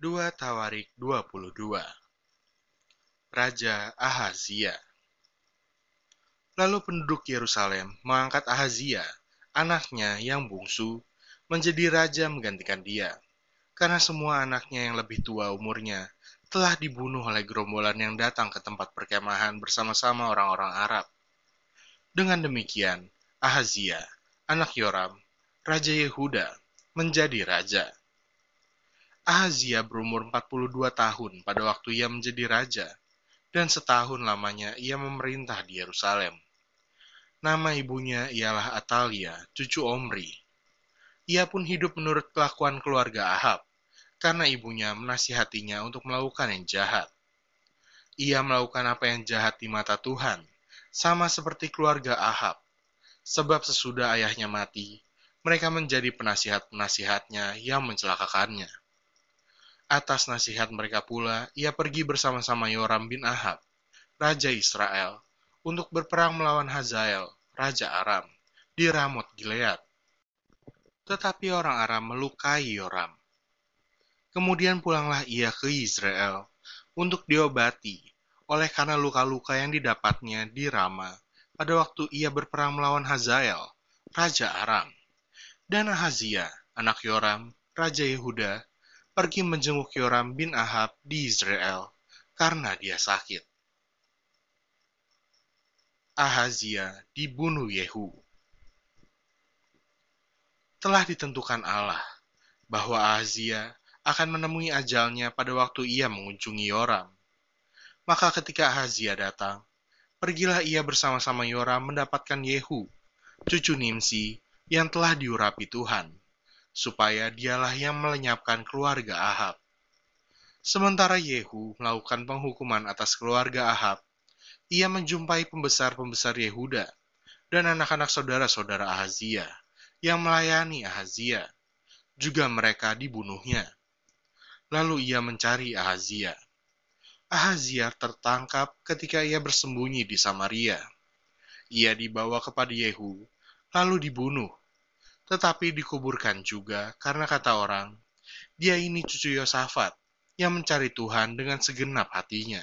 2 Tawarik 22 Raja Ahazia Lalu penduduk Yerusalem mengangkat Ahazia, anaknya yang bungsu, menjadi raja menggantikan dia. Karena semua anaknya yang lebih tua umurnya telah dibunuh oleh gerombolan yang datang ke tempat perkemahan bersama-sama orang-orang Arab. Dengan demikian, Ahazia, anak Yoram, Raja Yehuda, menjadi raja. Ahazia berumur 42 tahun pada waktu ia menjadi raja, dan setahun lamanya ia memerintah di Yerusalem. Nama ibunya ialah Atalia, cucu Omri. Ia pun hidup menurut kelakuan keluarga Ahab, karena ibunya menasihatinya untuk melakukan yang jahat. Ia melakukan apa yang jahat di mata Tuhan, sama seperti keluarga Ahab. Sebab sesudah ayahnya mati, mereka menjadi penasihat-penasihatnya yang mencelakakannya. Atas nasihat mereka pula, ia pergi bersama-sama Yoram bin Ahab, Raja Israel, untuk berperang melawan Hazael, Raja Aram, di Ramot Gilead. Tetapi orang Aram melukai Yoram. Kemudian pulanglah ia ke Israel untuk diobati oleh karena luka-luka yang didapatnya di Rama pada waktu ia berperang melawan Hazael, Raja Aram. Dan Ahazia, anak Yoram, Raja Yehuda, pergi menjenguk Yoram bin Ahab di Israel karena dia sakit. Ahazia dibunuh Yehu. Telah ditentukan Allah bahwa Ahazia akan menemui ajalnya pada waktu ia mengunjungi Yoram. Maka ketika Ahazia datang, pergilah ia bersama-sama Yoram mendapatkan Yehu, cucu Nimsi, yang telah diurapi Tuhan supaya dialah yang melenyapkan keluarga Ahab. Sementara Yehu melakukan penghukuman atas keluarga Ahab, ia menjumpai pembesar-pembesar Yehuda dan anak-anak saudara-saudara Ahazia yang melayani Ahazia. Juga mereka dibunuhnya. Lalu ia mencari Ahazia. Ahazia tertangkap ketika ia bersembunyi di Samaria. Ia dibawa kepada Yehu, lalu dibunuh tetapi dikuburkan juga karena kata orang, dia ini cucu Yosafat yang mencari Tuhan dengan segenap hatinya.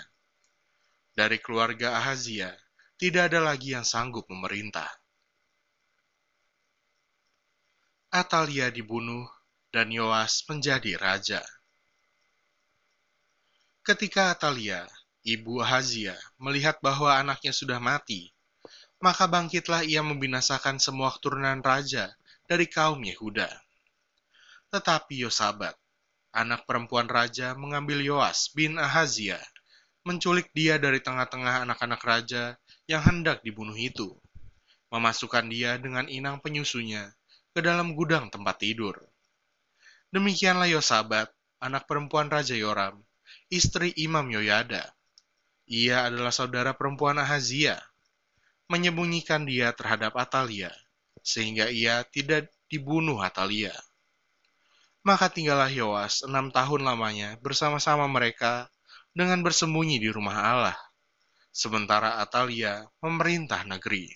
Dari keluarga Ahazia, tidak ada lagi yang sanggup memerintah. Atalia dibunuh dan Yoas menjadi raja. Ketika Atalia, ibu Ahazia, melihat bahwa anaknya sudah mati, maka bangkitlah ia membinasakan semua keturunan raja dari kaum Yehuda. Tetapi Yosabat, anak perempuan raja, mengambil Yoas bin Ahazia, menculik dia dari tengah-tengah anak-anak raja yang hendak dibunuh itu, memasukkan dia dengan inang penyusunya ke dalam gudang tempat tidur. Demikianlah Yosabat, anak perempuan Raja Yoram, istri Imam Yoyada. Ia adalah saudara perempuan Ahazia, menyembunyikan dia terhadap Atalia, sehingga ia tidak dibunuh Atalia. Maka tinggallah Yoas enam tahun lamanya bersama-sama mereka dengan bersembunyi di rumah Allah, sementara Atalia memerintah negeri.